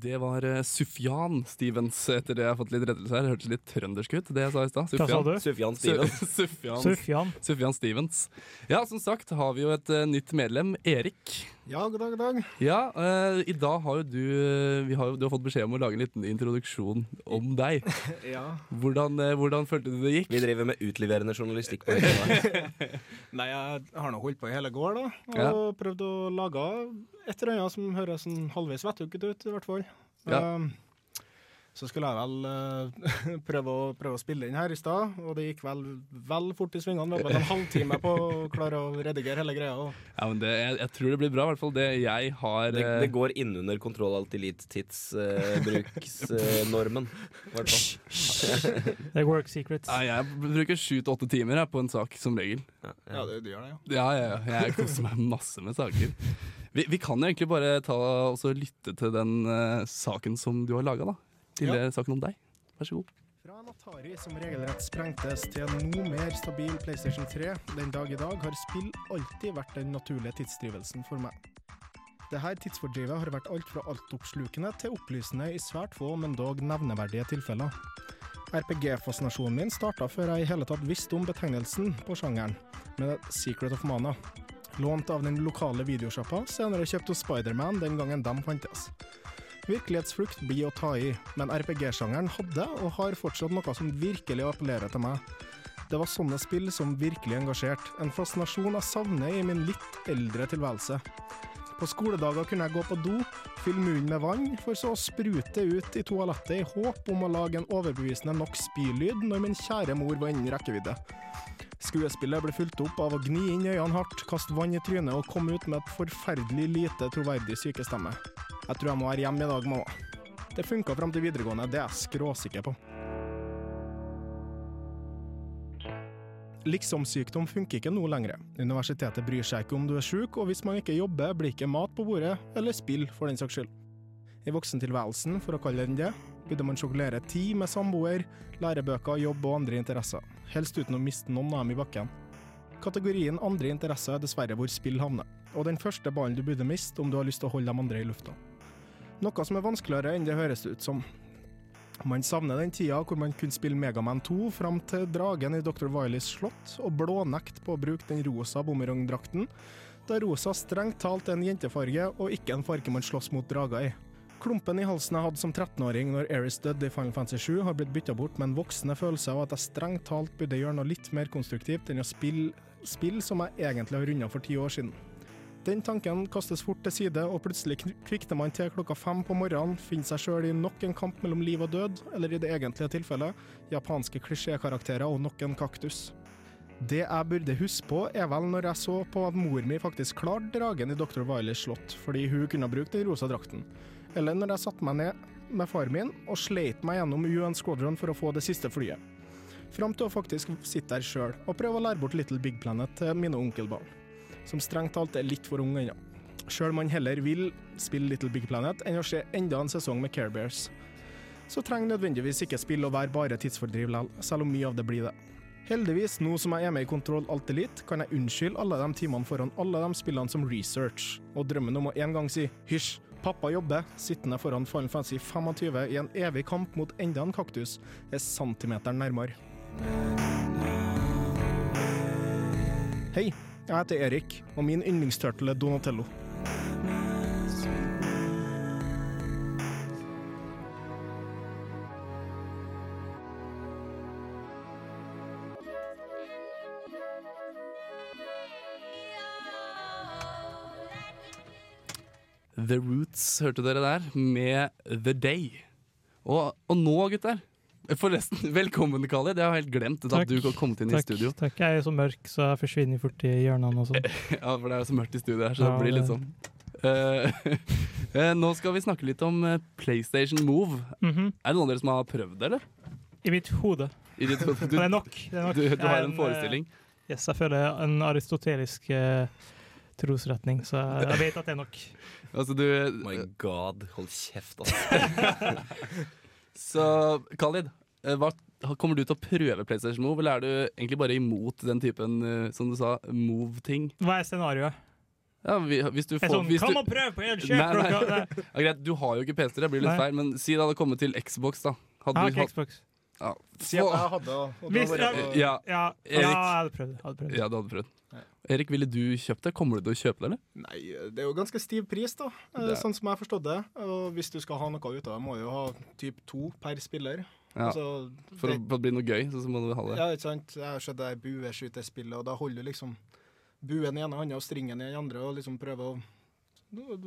Det var eh, Sufjan Stevens, etter det jeg har fått litt rettelse her. Hørtes litt trøndersk ut, det jeg sa i stad. Du? Sufjan Stevens. Sufjan, Sufjan. Sufjan Stevens. Ja, som sagt har vi jo et eh, nytt medlem, Erik. Ja, god dag, god dag. Ja, uh, i dag har jo du eh, vi har, Du har fått beskjed om å lage en liten introduksjon om deg. Ja. Hvordan, uh, hvordan følte du det gikk? Vi driver med utleverende journalistikk på. Nei, jeg har nå holdt på i hele går, da. Og Ja. prøvd å lage et eller annet som høres sånn halvveis vettugt ut, i hvert fall. Ja. Um, så skulle jeg vel uh, prøve, å, prøve å spille inn her i stad, og det gikk vel, vel fort i svingene. Det var vel en halvtime på å klare å redigere hele greia. Og Ja, men det, jeg, jeg tror det blir bra, i hvert fall det jeg har Det, eh, det går innunder kontroll alt elite tidsbruksnormen. Det er work secrets. Ja, jeg bruker sju til åtte timer jeg, på en sak, som regel. ja, det, du gjør det, ja. Ja, ja, ja. Jeg koser meg masse med saker. Vi, vi kan jo egentlig bare ta lytte til den uh, saken som du har laga, da. Lille saken om deg. Vær så god. Fra en Atari som regelrett sprengtes til en noe mer stabil PlayStation 3 den dag i dag, har spill alltid vært den naturlige tidsdrivelsen for meg. Dette tidsfordrivet har vært alt fra altoppslukende til opplysende i svært få, men dog nevneverdige tilfeller. RPG-fascinasjonen min starta før jeg i hele tatt visste om betegnelsen på sjangeren, med Secret of Mana. Lånt av den lokale videosjappa, senere kjøpt hos Spiderman den gangen de fantes. Virkelighetsflukt blir å ta i, men RPG-sjangeren hadde og har fortsatt noe som virkelig appellerer til meg. Det var sånne spill som virkelig engasjerte, en fascinasjon jeg savner i min litt eldre tilværelse. På skoledager kunne jeg gå på do, fylle munnen med vann, for så å sprute ut i toalettet i håp om å lage en overbevisende nok spylyd når min kjære mor var innen rekkevidde. Skuespillet ble fulgt opp av å gni inn øynene hardt, kaste vann i trynet og komme ut med et forferdelig lite troverdig sykestemme. Jeg tror jeg må være hjemme i dag, mamma. Det funka fram til videregående, det er jeg skråsikker på. Liksom-sykdom funker ikke nå lenger. Universitetet bryr seg ikke om du er syk, og hvis man ikke jobber, blir ikke mat på bordet, eller spill, for den saks skyld. I voksentilværelsen, for å kalle den det, burde man sjokolere tid med samboer, lærebøker, jobb og andre interesser, helst uten å miste noen av dem i bakken. Kategorien andre interesser er dessverre hvor spill havner, og den første ballen du burde miste om du har lyst til å holde de andre i lufta. Noe som er vanskeligere enn det høres ut som. Man savner den tida hvor man kunne spille Megaman 2 fram til dragen i Dr. Wileys slott, og blånekt på å bruke den rosa bumerangdrakten, da rosa strengt talt er en jentefarge og ikke en farge man slåss mot drager i. Klumpen i halsen jeg hadde som 13-åring når Eris døde i Final Fantasy 7, har blitt bytta bort med en voksende følelse av at jeg strengt talt burde gjøre noe litt mer konstruktivt enn å spille spill som jeg egentlig har runda for ti år siden. Den tanken kastes fort til side, og plutselig kn- kvikner man til klokka fem på morgenen, finner seg sjøl i nok en kamp mellom liv og død, eller i det egentlige tilfellet, japanske klisjékarakterer og nok en kaktus. Det jeg burde huske på, er vel når jeg så på at mor mi faktisk klarte dragen i Dr. Wileys slott, fordi hun kunne brukt den rosa drakten. Eller når jeg satte meg ned med far min og sleit meg gjennom UN Squadron for å få det siste flyet. Fram til å faktisk sitte der sjøl og prøve å lære bort Little Big Planet til mine onkelbarn, som strengt talt er litt for unge ennå. Sjøl om man heller vil spille Little Big Planet enn å se enda en sesong med Care Bears. Så trenger nødvendigvis ikke spill å være bare tidsfordriv likevel, selv om mye av det blir det. Heldigvis, nå som jeg er med i Kontroll Alt Elite, kan jeg unnskylde alle de timene foran alle de spillene som research, og drømmen om å en gang si hysj, pappa jobber, sittende foran Final Fantasy 25 i en evig kamp mot enda en kaktus, er centimeteren nærmere. Hei, jeg heter Erik, og min yndlingsturtle er Donatello. The Roots hørte dere der, med The Day. Og, og nå, gutter Forresten, velkommen, Kali. Jeg har helt glemt at du kom kommet inn Takk, i studio. takk. Jeg er jo så mørk, så jeg forsvinner fort i hjørnene og sånn. Ja, for det er jo så mørkt i studio her, så Ja, det blir litt sånn Eh, eh, nå skal vi snakke litt om eh, PlayStation Move. Mhm. Er det noen av dere som har prøvd det, eller? I mitt hode. I ditt, du, Det er nok. Det er nok. du, du har en en forestilling. Yes, jeg føler en aristotelisk uh, trosretning, så jeg vet at det er nok. Altså, du My god, hold kjeft, altså. Så Khalid, hva, kommer du til å prøve PlayStation Move, eller er du egentlig bare imot den typen, eh, som du sa, move-ting? Hva er scenarioet? Ja, hvis du får sånn, hvis Kom du, og prøv på Nei, Elkjøp! nei. Nei, ja, greit, du har jo ikke PC, det blir litt Nei. feil, men si det hadde kommet til Xbox, da. Hadde hatt- Xbox. ja, Si at jeg hadde, og da var det ja, ja, ja, jeg hadde prøvd. Hadde prøvd. ja, du hadde prøvd. Erik, ville du kjøpt det? Kommer du til å kjøpe det, eller? Nei, det er jo ganske stiv pris, da. eh, Det- Sånn som jeg har forstått det. Og hvis du skal ha noe ut av det, må du jo ha typ to per spiller. Ja. Altså, For å, for å bli noe gøy, så, så må du ha det. ja, ikke sant. Jeg har sett det Bueskytespillet, og da holder du liksom buen i ene hånda og stringen i den andre, og liksom prøver å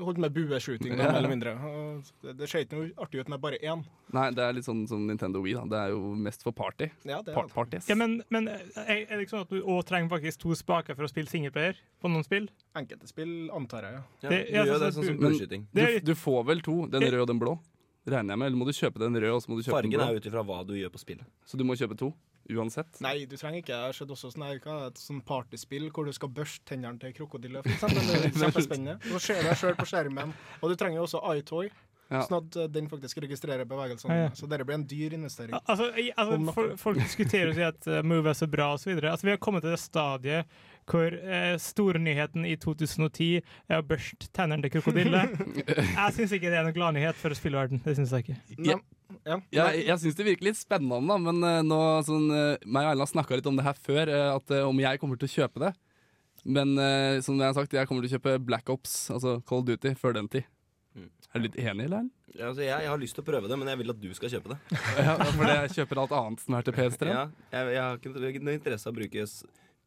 holdt med bueskyting, Ja. mer eller mindre. Og det, det ser ikke noe artig ut med bare én. Nei, det er litt sånn som Nintendo Wii, da. Det er jo mest for party. Ja, det er Part det. parties. Ja, men, men er er det ikke sånn at du òg trenger faktisk to spaker for å spille singleplayer på noen spill? Enkelte spill antar jeg, ja. Ja, Det- du ja, gjør sånn det som sånn som bueskyting. Du, du får vel to, den røde og den blå? Regner jeg med. Eller må du kjøpe den røde, og så må du kjøpe den Fargen er ut ifra hva du gjør på spillet. Så du må kjøpe to? Uansett? Nei, du trenger ikke. Jeg har sett også sånne, hva et sånn partyspill hvor du skal børste tennene til krokodiller, for. Det er kjempespennende. Så ser du deg sjøl på skjermen. Og du trenger jo også iToy, Ja. sånn at eh, den faktisk registrerer bevegelsene. Ja, ja. Så dette blir en dyr investering. Altså, altså for, Folk diskuterer og sier at uh, Move er så bra osv. Altså, vi har kommet til det stadiet hvor uh, stornyheten i 2010 er å børste tennene til krokodille. jeg syns ikke det er noen gladnyhet for spillverden. Det synes jeg ikke. Ja. Ja. Ja, jeg jeg syns det virker litt spennende, da, men uh, nå sånn, uh, meg og Erlend har snakka litt om det her før, uh, at eh, om jeg kommer til å kjøpe det. Men eh, som jeg har sagt, jeg kommer til å kjøpe Black Ops, altså Call of Duty, før den tid. Er du litt enig, eller? Ja, altså, jeg, jeg har lyst til å prøve det, men jeg vil at du skal kjøpe det. Ja, fordi jeg kjøper alt annet som er til PS3. Ja, jeg, jeg har ikke noe interesse av å bruke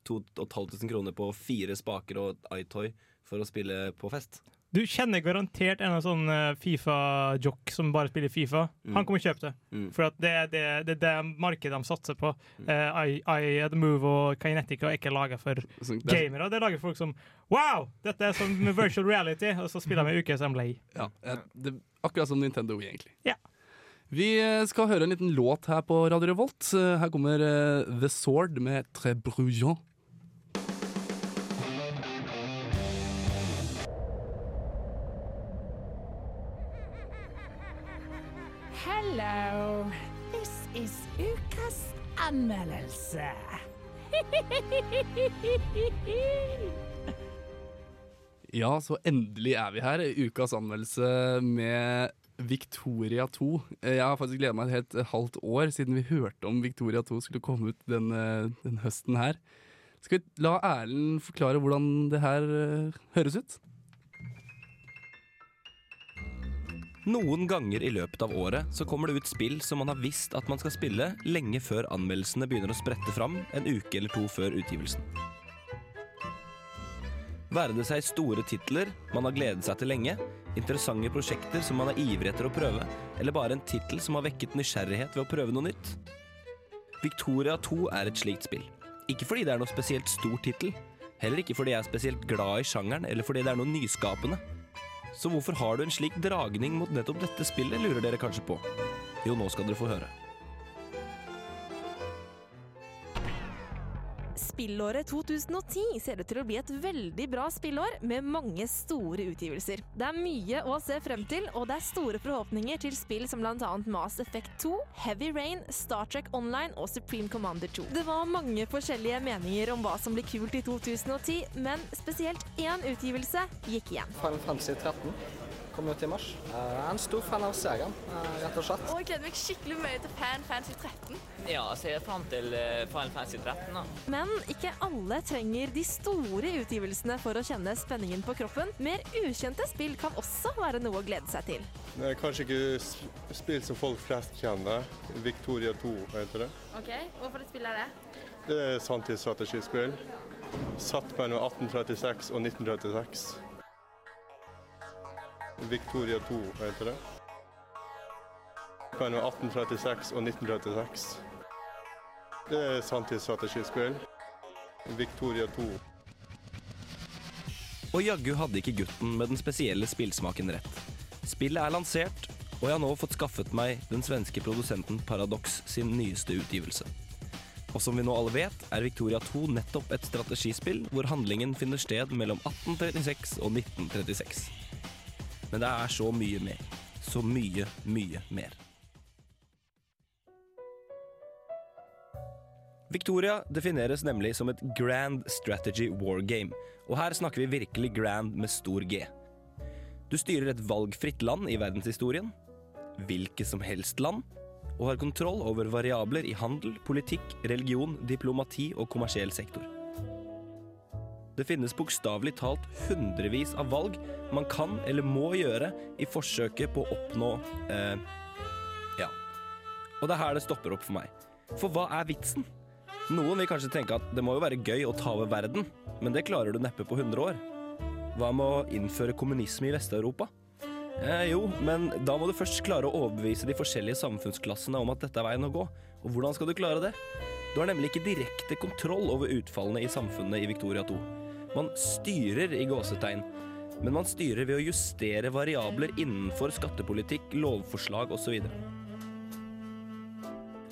2500 kroner på fire spaker og iToy for å spille på fest. Du kjenner garantert en av sånn uh, Fifa-jock som bare spiller Fifa. Mm. Han kommer og kjøper kjøpe det. Mm. For det er det, det, det markedet de satser på. Uh, I, I, The Move og Kinetica er ikke laga for sånn, det er- gamere. Det lager folk som Wow! Dette er som virtual reality! Og så spiller de en uke, så de lei. Ja, eh, det, akkurat som Nintendo Wii, egentlig. Ja. Vi eh, skal høre en liten låt her på Radio Revolt. Her kommer The Sword med Très Brujon. Hello. This is ukas anmeldelse. Ja, så endelig er vi her. Ukas anmeldelse med Victoria 2. Eh, Jeg har faktisk gleda meg et helt halvt år siden vi hørte om Victoria 2 skulle komme ut den, eh, den høsten her. Skal vi la Erlend forklare hvordan det her eh, høres ut? Noen ganger i løpet av året så kommer det ut spill som man har visst at man skal spille lenge før anmeldelsene begynner å sprette fram en uke eller to før utgivelsen. Være det seg store titler man har gledet seg til lenge, interessante prosjekter som man er ivrig etter å prøve, eller bare en tittel som har vekket nysgjerrighet ved å prøve noe nytt. Victoria 2 er et slikt spill. Ikke fordi det er noe spesielt stor tittel, heller ikke fordi jeg er spesielt glad i sjangeren, eller fordi det er noe nyskapende. Så hvorfor har du en slik dragning mot nettopp dette spillet, lurer dere kanskje på? Jo, nå skal dere få høre. Spillåret 2010 ser ut til å bli et veldig bra spillår med mange store utgivelser. Det er mye å se frem til, og det er store forhåpninger til spill som bl.a. Mass Effect 2, Heavy Rain, Star Trek Online og Supreme Commander 2. Det var mange forskjellige meninger om hva som blir kult i 2010, men spesielt én utgivelse gikk igjen. Final Fantasy 13 kom ut i mars. Jeg er en stor fan av serien, eh, rett og slett. Og jeg gleder meg skikkelig mye til Fan Fancy 13. Ja, jeg ser fram til Fan Fancy Fantasy 13. da. Men ikke alle trenger de store utgivelsene for å kjenne spenningen på kroppen. Mer ukjente spill kan også være noe å glede seg til. Det er kanskje ikke spill som folk flest kjenner. Victoria 2 heter det. Ok, Hvorfor det spillet er det? Det er sanntidsstrategispill. Satt mellom 1836 og 1936. Victoria 2 heter det. Mellom 1836 og 1936. Det er sanntidsstrategispill. Victoria 2. Og jaggu hadde ikke gutten med den spesielle spillsmaken rett. Spillet er lansert, og jeg har nå fått skaffet meg den svenske produsenten Paradox sin nyeste utgivelse. Og som vi nå alle vet, er Victoria 2 nettopp et strategispill hvor handlingen finner sted mellom 1836 og 1936. Men det er så mye mer. Så mye, mye mer. Victoria defineres nemlig som et grand strategy war game, og her snakker vi virkelig grand med stor G. Du styrer et valgfritt land i verdenshistorien, hvilket som helst land, og har kontroll over variabler i handel, politikk, religion, diplomati og kommersiell sektor. Det finnes bokstavelig talt hundrevis av valg man kan eller må gjøre i forsøket på å oppnå eh, ja. Og det er her det stopper opp for meg. For hva er vitsen? Noen vil kanskje tenke at det må jo være gøy å ta over verden, men det klarer du neppe på 100 år. Hva med å innføre kommunisme i Vest-Europa? Eh, jo, men da må du først klare å overbevise de forskjellige samfunnsklassene om at dette er veien å gå. Og hvordan skal du klare det? Du har nemlig ikke direkte kontroll over utfallene i samfunnet i Victoria 2. Man styrer i gåsetegn, men man styrer ved å justere variabler innenfor skattepolitikk, lovforslag osv.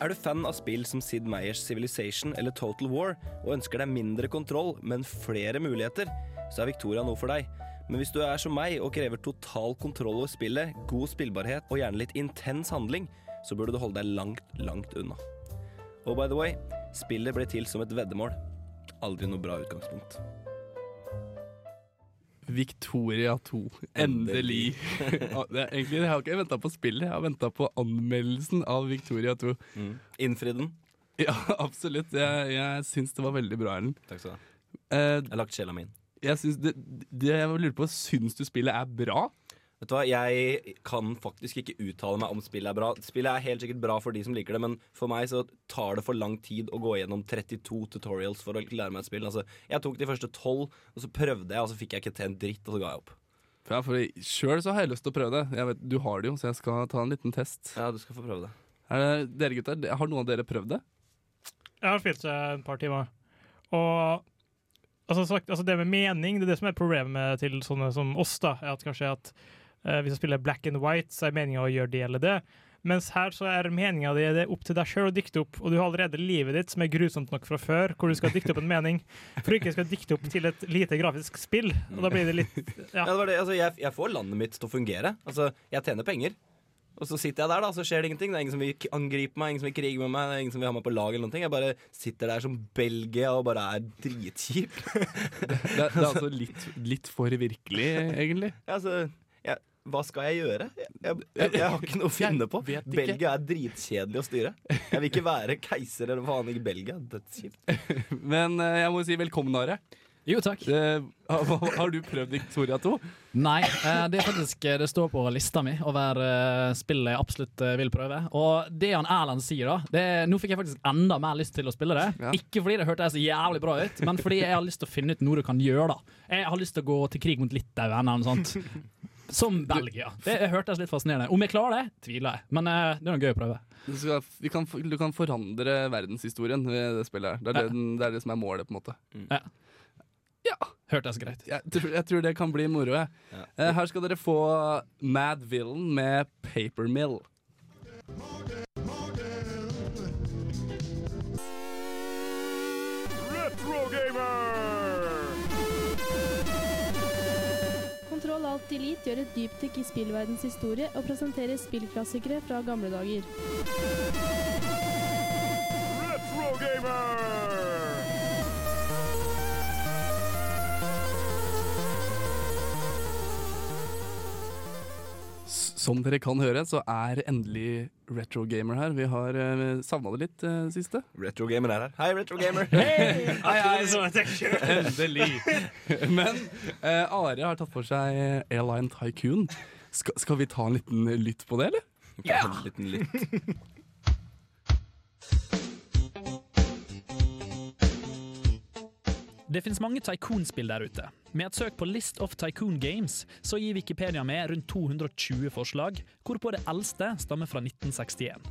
Er du fan av spill som Sid Meyers Civilization eller Total War og ønsker deg mindre kontroll, men flere muligheter, så er Victoria noe for deg. Men hvis du er som meg og krever total kontroll over spillet, god spillbarhet og gjerne litt intens handling, så burde du holde deg langt, langt unna. Og by the way, spillet ble til som et veddemål. Aldri noe bra utgangspunkt. Victoria 2. Endelig. Egentlig, jeg har ikke venta på spillet, jeg har venta på anmeldelsen av Victoria 2. Mm. Innfri den? Ja, absolutt. Jeg, jeg syns det var veldig bra, Erlend. Takk skal du ha. Eh, Jeg har lagt sjela mi inn. jeg syns det, det jeg lurer på, syns du spillet er bra? Vet du hva, Jeg kan faktisk ikke uttale meg om spillet er bra. Spillet er helt sikkert bra for de som liker det, men for meg så tar det for lang tid å gå gjennom 32 tutorials for å lære meg et spill. Altså, jeg tok de første 12, og så prøvde jeg, og så fikk jeg ikke til en dritt, og så ga jeg opp. Ja, for Sjøl så har jeg lyst til å prøve det. Jeg vet, du har det jo, så jeg skal ta en liten test. Ja, du skal få prøve det. Er det dere gutter, har noen av dere prøvd det? Jeg har spilt det et par timer. Og altså, sagt, altså det med mening, det er det som er problemet til sånne som oss. da, er at kanskje at Hvis jeg spiller black and white, så er meninga å gjøre det eller det. Mens her så er meninga di det er opp til deg sjøl å dikte opp, og du har allerede livet ditt som er grusomt nok fra før, hvor du skal dikte opp en mening, for du ikke skal dikte opp til et lite grafisk spill. Og da blir det litt Ja. det var det. Altså, jeg, jeg får landet mitt til å fungere. Altså, jeg tjener penger. Og så sitter jeg der, da, så skjer det ingenting. Det er ingen som vil angripe meg, ingen som vil krige med meg, det er ingen som vil ha meg på lag. eller noen ting Jeg bare sitter der som Belgia og bare er dritkjip. Det, det er altså litt, litt for virkelig, egentlig. Ja, altså, hva skal jeg gjøre? Jeg, jeg, jeg, har ikke noe å finne på. Belgia er dritkjedelig å styre. Jeg vil ikke være keiser eller faen ikke Belgia. Dødskjipt. Men eh, jeg må si velkommen, Are. Jo, takk. har, har du prøvd Victoria 2? Nei, uh, det er faktisk det står på lista mi over uh, spillet jeg absolutt eh, vil prøve. Og det han Erlend sier, da det, Nå fikk jeg faktisk enda mer lyst til å spille det. Ikke fordi det hørtes så jævlig bra ut, men fordi jeg har lyst til å finne ut noe du kan gjøre. da Jeg har lyst til å gå til krig mot Litauen eller noe sånt. Som Belgia. Det hørtes litt fascinerende Om jeg klarer det, tviler jeg, men eh, det er noe gøy å prøve. Du, skal, vi kan, du kan forandre verdenshistorien ved det spillet her. Det er, det, det er det som er målet, på en måte. Ja. Hørtes greit. Jeg tror, jeg tror det kan bli moro. Ja. Eh, her skal dere få Mad Villain med Paper Mill. Alt Delete gjør et dypdykk i spillverdens historie og presenterer spillklassikere fra gamle dager. Som dere kan høre, så er endelig Retro Gamer her. Vi har uh, savna det litt uh, siste. Retro Gamer er her. Hei, Retro Gamer. Hei! Hei, hei. Endelig. Men uh, Are har tatt for seg Airline Tycoon. Skal, skal vi ta en liten lytt på det, eller? Ja! En liten lytt. Det finnes mange Tycoon-spill der ute. Med et søk på List of Tycoon Games så gir Wikipedia med rundt 220 forslag, hvorpå det eldste stammer fra 1961.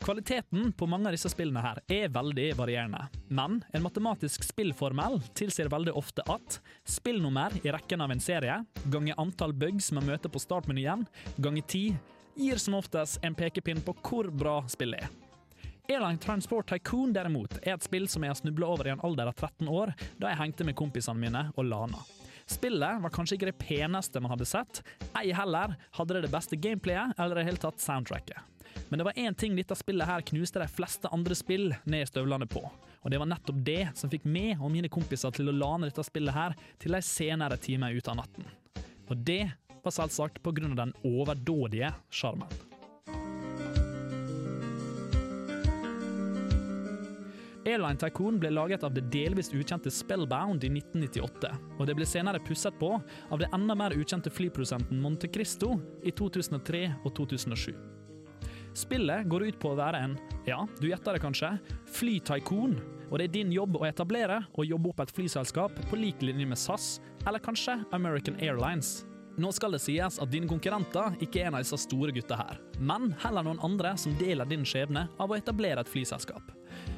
Kvaliteten på mange av disse spillene her er veldig varierende, men en matematisk spillformel tilsier veldig ofte at spillnummer i rekken av en serie ganger antall bugs man møter på startmenyen ganger ti, gir som oftest en pekepinn på hvor bra spillet er. Airline Transport Tycoon derimot er et spill som jeg har snubla over i en alder av 13 år, da jeg hengte med kompisene mine og lana. Spillet var kanskje ikke det peneste man hadde sett, ei heller hadde det det beste gameplayet eller i det hele tatt soundtracket. Men det var én ting dette spillet her knuste de fleste andre spill ned i støvlene på. Og det var nettopp det som fikk meg og mine kompiser til å lane dette spillet her til de senere timer ut av natten. Og det var selvsagt av den overdådige sjarmen. Airline Tycoon ble laget av det delvis ukjente Spellbound i 1998, og det ble senere pusset på av det enda mer ukjente flyprodusenten Monte Cristo i 2003 og 2007. Spillet går ut på å være en, ja, du gjetter det kanskje, flytycoon, og det er din jobb å etablere og jobbe opp et flyselskap på lik linje med SAS, eller kanskje American Airlines. Nå skal det sies at dine konkurrenter ikke er en av disse store gutta her, men heller noen andre som deler din skjebne av å etablere et flyselskap.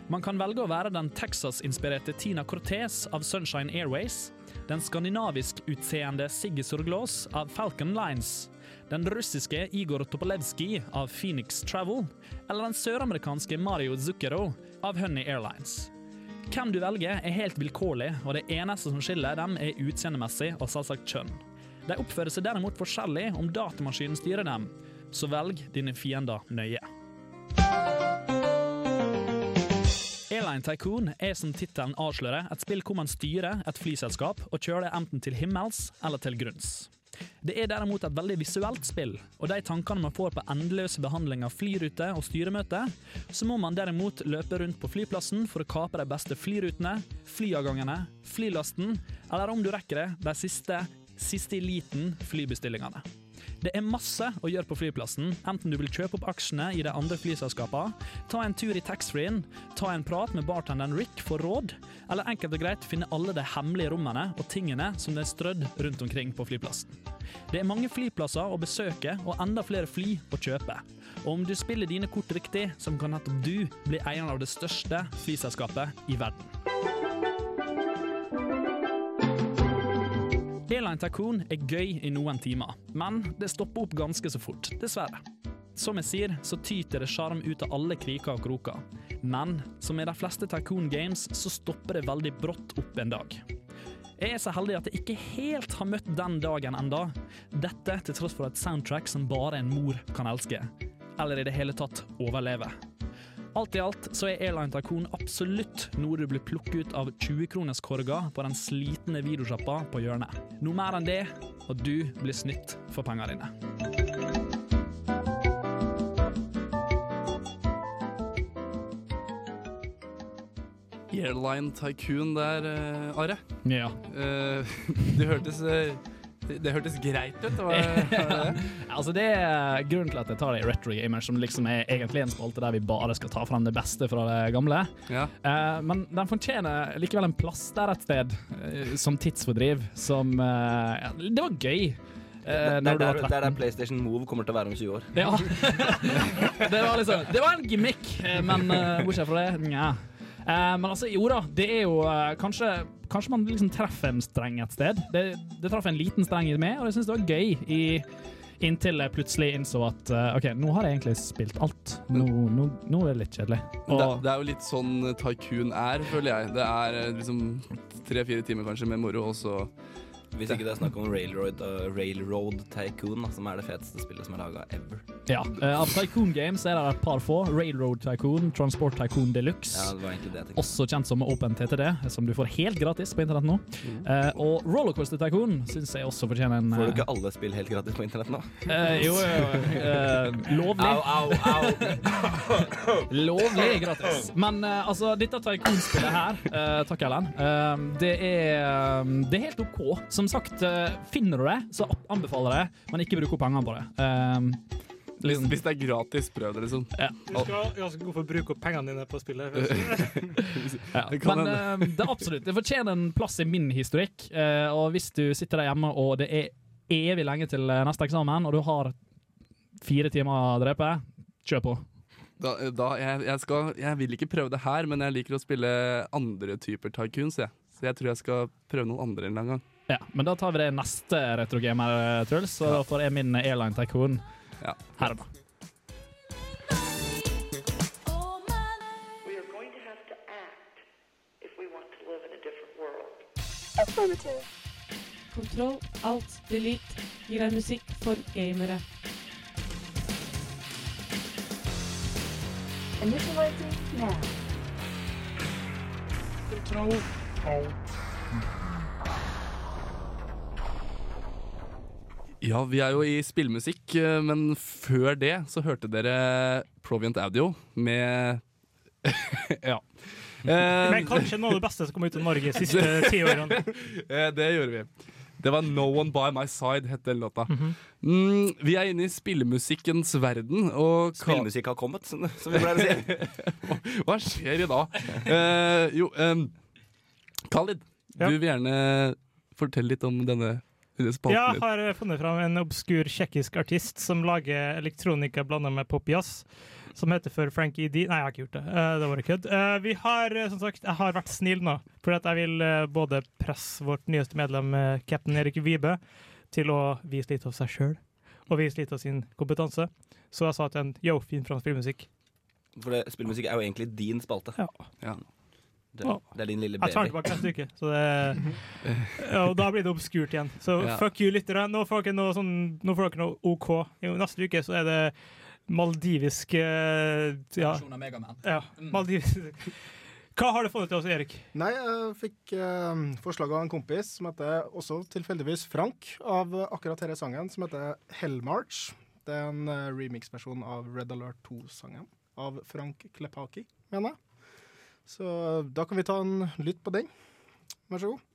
Man kan velge å være den Texas-inspirerte Tina Cortez av Sunshine Airways, den skandinavisk-utseende Siggy Sorglås av Falcon Lines, den russiske Igor Topolevskij av Phoenix Travel, eller den søramerikanske Mario Zucchero av Honey Airlines. Hvem du velger er helt vilkårlig, og det eneste som skiller dem er utseendemessig og selvsagt kjønn. De oppfører seg derimot forskjellig om datamaskinen styrer dem, så velg dine fiender nøye. Airline Tycoon er som tittelen avslører et spill hvor man styrer et flyselskap og kjører det enten til himmels eller til grunns. Det er derimot et veldig visuelt spill, og de tankene man får på endeløse behandling av flyrute og styremøte, så må man derimot løpe rundt på flyplassen for å kape de beste flyrutene, flyavgangene, flylasten, eller om du rekker det, de siste, siste i liten flybestillingene. Det er masse å gjøre på flyplassen, enten du vil kjøpe opp aksjene i de andre flyselskapene, ta en tur i taxfree-en, ta en prat med bartenderen Rick for råd, eller enkelt og greit finne alle de hemmelige rommene og tingene som det er strødd rundt omkring på flyplassen. Det er mange flyplasser å besøke og enda flere fly å kjøpe. Og om du spiller dine kort riktig, så kan nettopp du bli eieren av det største flyselskapet i verden. Airline Tycoon er gøy i noen timer, men det stopper opp ganske så fort, dessverre. Som jeg sier, så tyter det sjarm ut av alle kriker og kroker. Men som i de fleste Tycoon Games, så stopper det veldig brått opp en dag. Jeg er så heldig at jeg ikke helt har møtt den dagen enda. Dette til tross for et soundtrack som bare en mor kan elske. Eller i det hele tatt overleve. Alt i alt så er Airline Tycoon absolutt noe du blir plukket ut av 20-kronerskorga på den slitne videosjappa på hjørnet. Noe mer enn det, og du blir snytt for pengene dine. Airline Tycoon der, eh, Are. Ja. Uh, det hørtes eh, det, hørtes greit ut. Var, var det? altså det er grunnen til at jeg tar det i Retro Gamer, som liksom er egentlig en spalte der vi bare skal ta frem det beste fra det gamle. Ja. Uh, men den fortjener likevel en plass der et sted, uh, som tidsfordriv, som uh, Det var gøy. eh, Det er der, der, der PlayStation Move kommer til å være om 20 år. Ja. det var liksom Det var en gimmick, men uh, bortsett fra det, nja. Eh, men altså, jo da, det er jo kanskje Kanskje man liksom treffer en streng et sted. Det, det traff en liten streng i meg, og jeg syns det var gøy i, inntil jeg plutselig innså at eh, OK, nå har jeg egentlig spilt alt. Nå, nå, nå er det litt kjedelig. Det, det er jo litt sånn Tycoon er, føler jeg. Det er eh, liksom tre-fire timer kanskje med moro, og så Hvis ikke det er snakk om Railroad, uh, Railroad Tycoon, som er det feteste spillet som er laga ever. Ja. Uh, av Tycoon Games er det et par få. Railroad Tycoon, Transport Tycoon Deluxe. Ja, det var egentlig det jeg tenkte. Også kjent som OpenTTD, som du får helt gratis på internett nå. Uh, og Rollercoaster Tycoon syns jeg også fortjener en Får du eh, ikke alle spill helt gratis på internett nå? eh, Jo, jo, eh, lovlig. Au, au, Lovlig gratis. Men altså, dette Tycoon-spillet her, eh, takk Ellen, det, er, det er helt OK. Som sagt, eh, finner du det, så anbefaler jeg det, men ikke bruk opp pengene på det. Eh, hvis, hvis det er gratis, prøv det, liksom. Ja. Du skal ganske god for å bruke opp pengene dine på spillet. Ja, men uh, det er absolutt Det fortjener en plass i min historikk. Uh, og hvis du sitter der hjemme og det er evig lenge til eh, neste eksamen, og du har fire timer å drepe, kjør på. Da, da, jeg, jeg, skal, jeg vil ikke prøve det her, men jeg liker å spille andre typer tycoons. Jeg. Så jeg tror jeg skal prøve noen andre en gang. Ja, men da tar vi det neste retrogamer, Truls. Så da får jeg min Airline Tycoon Ja. her og nå. We are going to have to act if we want to live in a different world. Affirmative. Kontroll, alt, delete gir deg musikk for gamere. Initializing now. Kontroll, alt. Ja, vi er jo i spillmusikk, eh, men før det så hørte dere Proviant Audio med Ja. Eh, Men kanskje noe av det beste som kom ut av Norge de siste ti årene. Eh, det gjorde vi. Det var No One By My Side, het den låta. Mhm. mm, vi er inne i spillemusikkens verden. Og Spillmusikk har kommet, som vi pleier å si. Hva skjer i dag? Uh, jo, um, Khalid, du vil gjerne fortelle litt om denne, spalten Jeg har funnet fram en obskur tsjekkisk artist som lager elektronika blanda med popjazz. Som heter for Frankie D. Nei, jeg har ikke gjort det. Eh, det var kødd. Eh, vi har, eh, som sagt, jeg har vært snill nå. For at jeg vil både presse vårt nyeste medlem, cap'n Erik Vibe, til å vise litt av seg sjøl. Og vise litt av sin kompetanse. Så jeg sa til en yo, fin fransk spillmusikk. For det, spillmusikk er jo egentlig din spalte. Ja. Det, det er din lille Jeg tar baby. tilbake neste uke. Så det, ja, og da blir det obskurt igjen. Så Ja. fuck you, lyttere. Nå får dere noe, sånn, nå får dere noe OK. Jo, neste uke så er det maldivisk eh, ja. Ja, maldivisk. Hva har du funnet til oss, Erik? Nei, jeg fikk eh, forslag av en kompis som heter også tilfeldigvis Frank, av akkurat denne sangen, som heter Hellmarch. Det er en uh, remix-versjon av Red Alert 2-sangen av Frank Klepaki, mener jeg. Så da kan vi ta en lytt på den. Vær så god.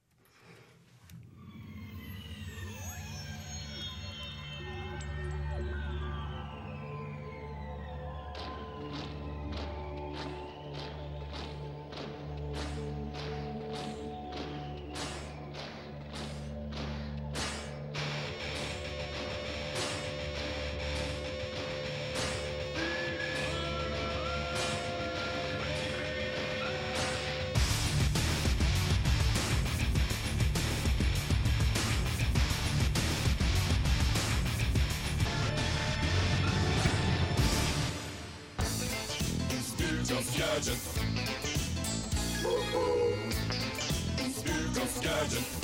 Ukas gadget.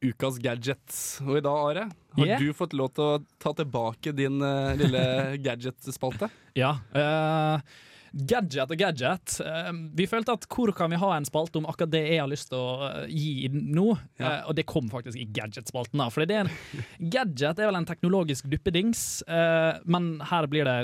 Ukas gadget. Og i dag, Are, har Yeah. du fått lov til å ta tilbake din uh, lille gadget-spalte? Ja. Uh, gadget og gadget. Uh, vi følte at hvor kan vi ha en spalte om akkurat det jeg har lyst til å gi nå? Eh, og det kom faktisk i gadget-spalten. For det er en gadget er vel en teknologisk duppedings, men her blir det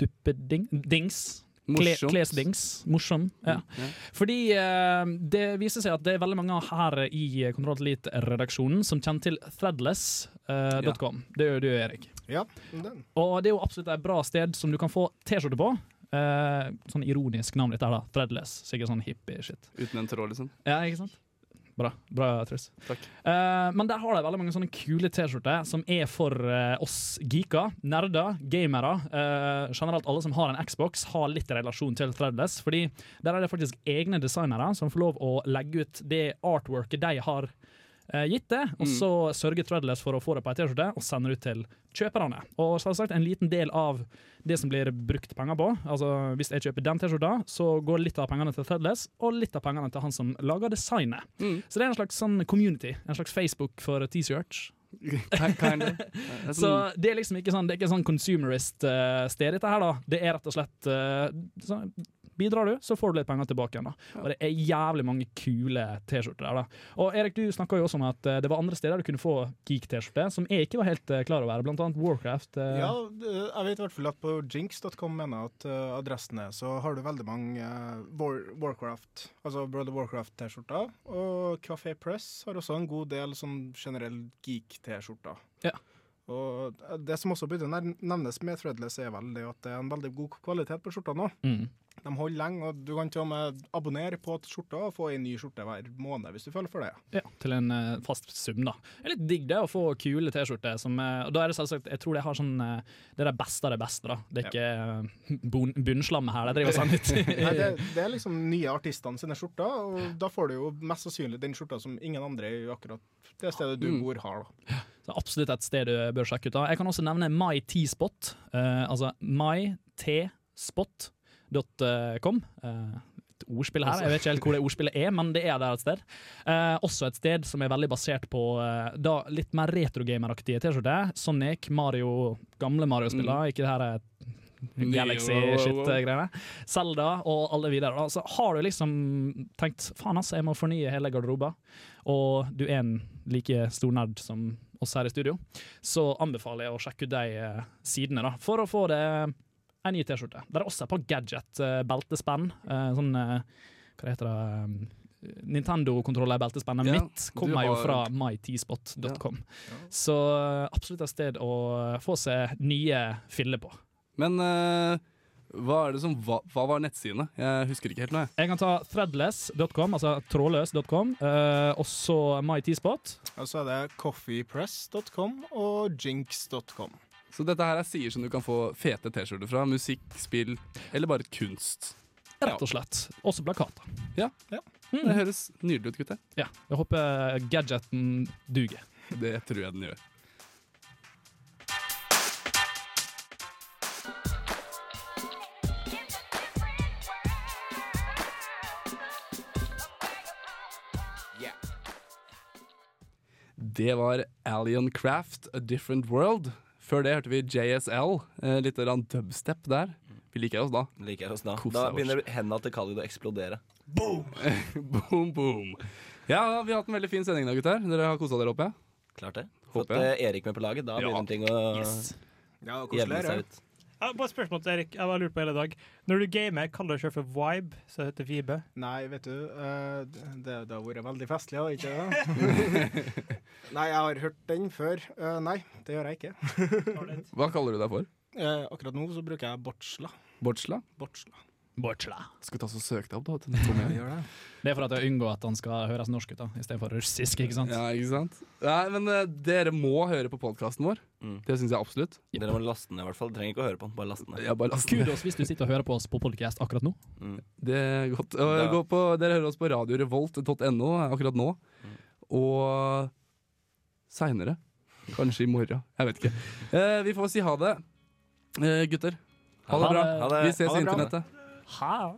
duppedings. Kle, Morsomt. klesdings. Morsom. Ja. Mm, ja. Fordi eh, det viser seg at det er veldig mange her i Kontroll Elite-redaksjonen som kjenner til threadless.com. Det gjør du, Erik. Ja, den. Og det er jo absolutt et bra sted som du kan få T-skjorte på. Eh, sånn ironisk navn dette her, da. Threadless. Sikkert sånn hippie-shit. Uten en tråd, liksom? Ja, ikke sant? Bra, bra Truls. Takk. Eh, men der har de veldig mange sånne kule T-skjorter som er for uh, oss geeker, nerder, gamere. Uh, generelt alle som har en Xbox, har litt relasjon til Threadless. Fordi der er det faktisk egne designere som får lov å legge ut det artworket de har gitt det, og Mm. så sørger Threadless for å få det på ei T-skjorte og sender ut til kjøperne. Og selvsagt en liten del av det som blir brukt penger på. Altså Hvis jeg kjøper den T-skjorta, så går litt av pengene til Threadless, og litt av pengene til han som lager designet. Mm. Så det er en slags sånn community. En slags Facebook for T-shirts. Kind of. Er Så det er liksom ikke sånn Det er ikke sånn consumerist-sted, dette her, da. Det er rett og slett uh, sånn, Bidrar du, så får du litt penger tilbake igjen. da Og det er jævlig mange kule T-skjorter der. da Og Erik, du snakka jo også om at eh, det var andre steder du kunne få geek-T-skjorte, som jeg ikke var helt eh, klar over, blant annet Warcraft. eh. Ja, jeg vet i hvert fall at på jinx.com mener at uh, adressen er, så har du veldig mange War Warcraft, altså World of Warcraft-T-skjorter. Og Café Press har også en god del sånn generell geek-T-skjorter. Ja. Og det som også burde å nevnes med Threadless, er vel det at det er en veldig god kvalitet på skjorta nå. Mm. De holder lenge, og du kan til og med abonnere på skjorta og få en ny skjorte hver måned hvis du føler for det. Ja, til en uh, fast sum, da. Det er litt digg det å få kule T-skjorter. som, eh, Og da er det selvsagt, jeg tror det har sånn uh, Det er det beste av det beste, da. Det er ikke bon- bunnslammet her de driver og sender ut. Nei, det, det er liksom nye artistene sine skjorter, og da får du jo mest sannsynlig den skjorta som ingen andre i akkurat det stedet du Mm. bor, har. da. Så absolutt et sted du bør sjekke ut. da. Jeg kan også nevne My T-spot. altså mytspot.com. Uh, et ordspill her. Jeg vet ikke helt hvor det ordspillet er, men det er der et sted. Eh, også et sted som er veldig basert på eh, da litt mer retrogameraktige T-skjorter. Sonic, Mario, gamle Mario-spiller, ikke det her er Galaxy-shit-greiene. Zelda og alle videre. Altså, Så har du liksom tenkt faen ass, jeg må fornye hele garderoben, og du er en like stor nerd som oss her i studio, så anbefaler jeg å sjekke ut de eh, sidene da, for å få det en ny T-skjorte. Det er også et par gadget-beltespenn. sånn eh, Hva heter det? um, Nintendo-kontroller-beltespennet Ja, mitt kommer jo fra mytspot.com. Så eh, absolutt et sted å få seg nye filler på. Men uh, hva er det som hva, hva var nettsidene? Jeg husker ikke helt nå. jeg. Jeg kan ta threadless.com, altså trådløs.com, uh, og så mytspot. Og så er det coffeepress.com og jinx.com. Så dette her er sider som du kan få fete T-skjorter fra. Musikk, spill eller bare kunst. Rett og slett. Også plakater. Ja. Det høres nydelig ut, gutter. Ja. Jeg håper gadgeten duger. Det tror jeg den gjør. Det var Alien Craft, A Different World. Før det hørte vi JSL. Eh, litt dubstep der. Vi liker oss da. Liker oss da. Kosa Da begynner hendene til Khalid å eksplodere. boom, boom. boom. Ja, vi har hatt en veldig fin sending da, gutter. Dere har kosa dere, håper jeg? Klart det. Fått eh, Erik med på laget. Da Ja. begynner ting å Yes. Ja, jevne seg ut. Ja, bare spørsmål til Erik. Jeg bare lurt på hele dag. Når du gamer, kaller du selv for Vibe, så det heter Vibe? Nei, vet du, eh, det, det har vært veldig festlig, har ikke det? nei, jeg har hørt den før. Eh, nei, det gjør jeg ikke. Hva kaller du deg for? Eh, akkurat nå så bruker jeg Bortsla. Bortsla? Bortsla. Bortsla. Skal vi ta søke deg opp, da? det. Det er for at jeg unngår at han skal høres norsk ut, da, istedenfor russisk. ikke sant? Ja, ikke sant? Nei, men uh, dere må høre på podkasten vår. Det syns jeg absolutt. Dere må laste den i hvert fall. Trenger ikke å høre på den, bare laste den. Ja, bare laste den. Kudos hvis du sitter og hører på oss på podcast akkurat nå. Det er godt. Og ja. gå på, dere hører oss på radiorevolt.no akkurat nå. Og seinere. Kanskje i morgen. Jeg vet ikke. Uh, vi får si ha det. uh, gutter, ha det bra. Ha det. Vi ses Ha i internettet. Ha.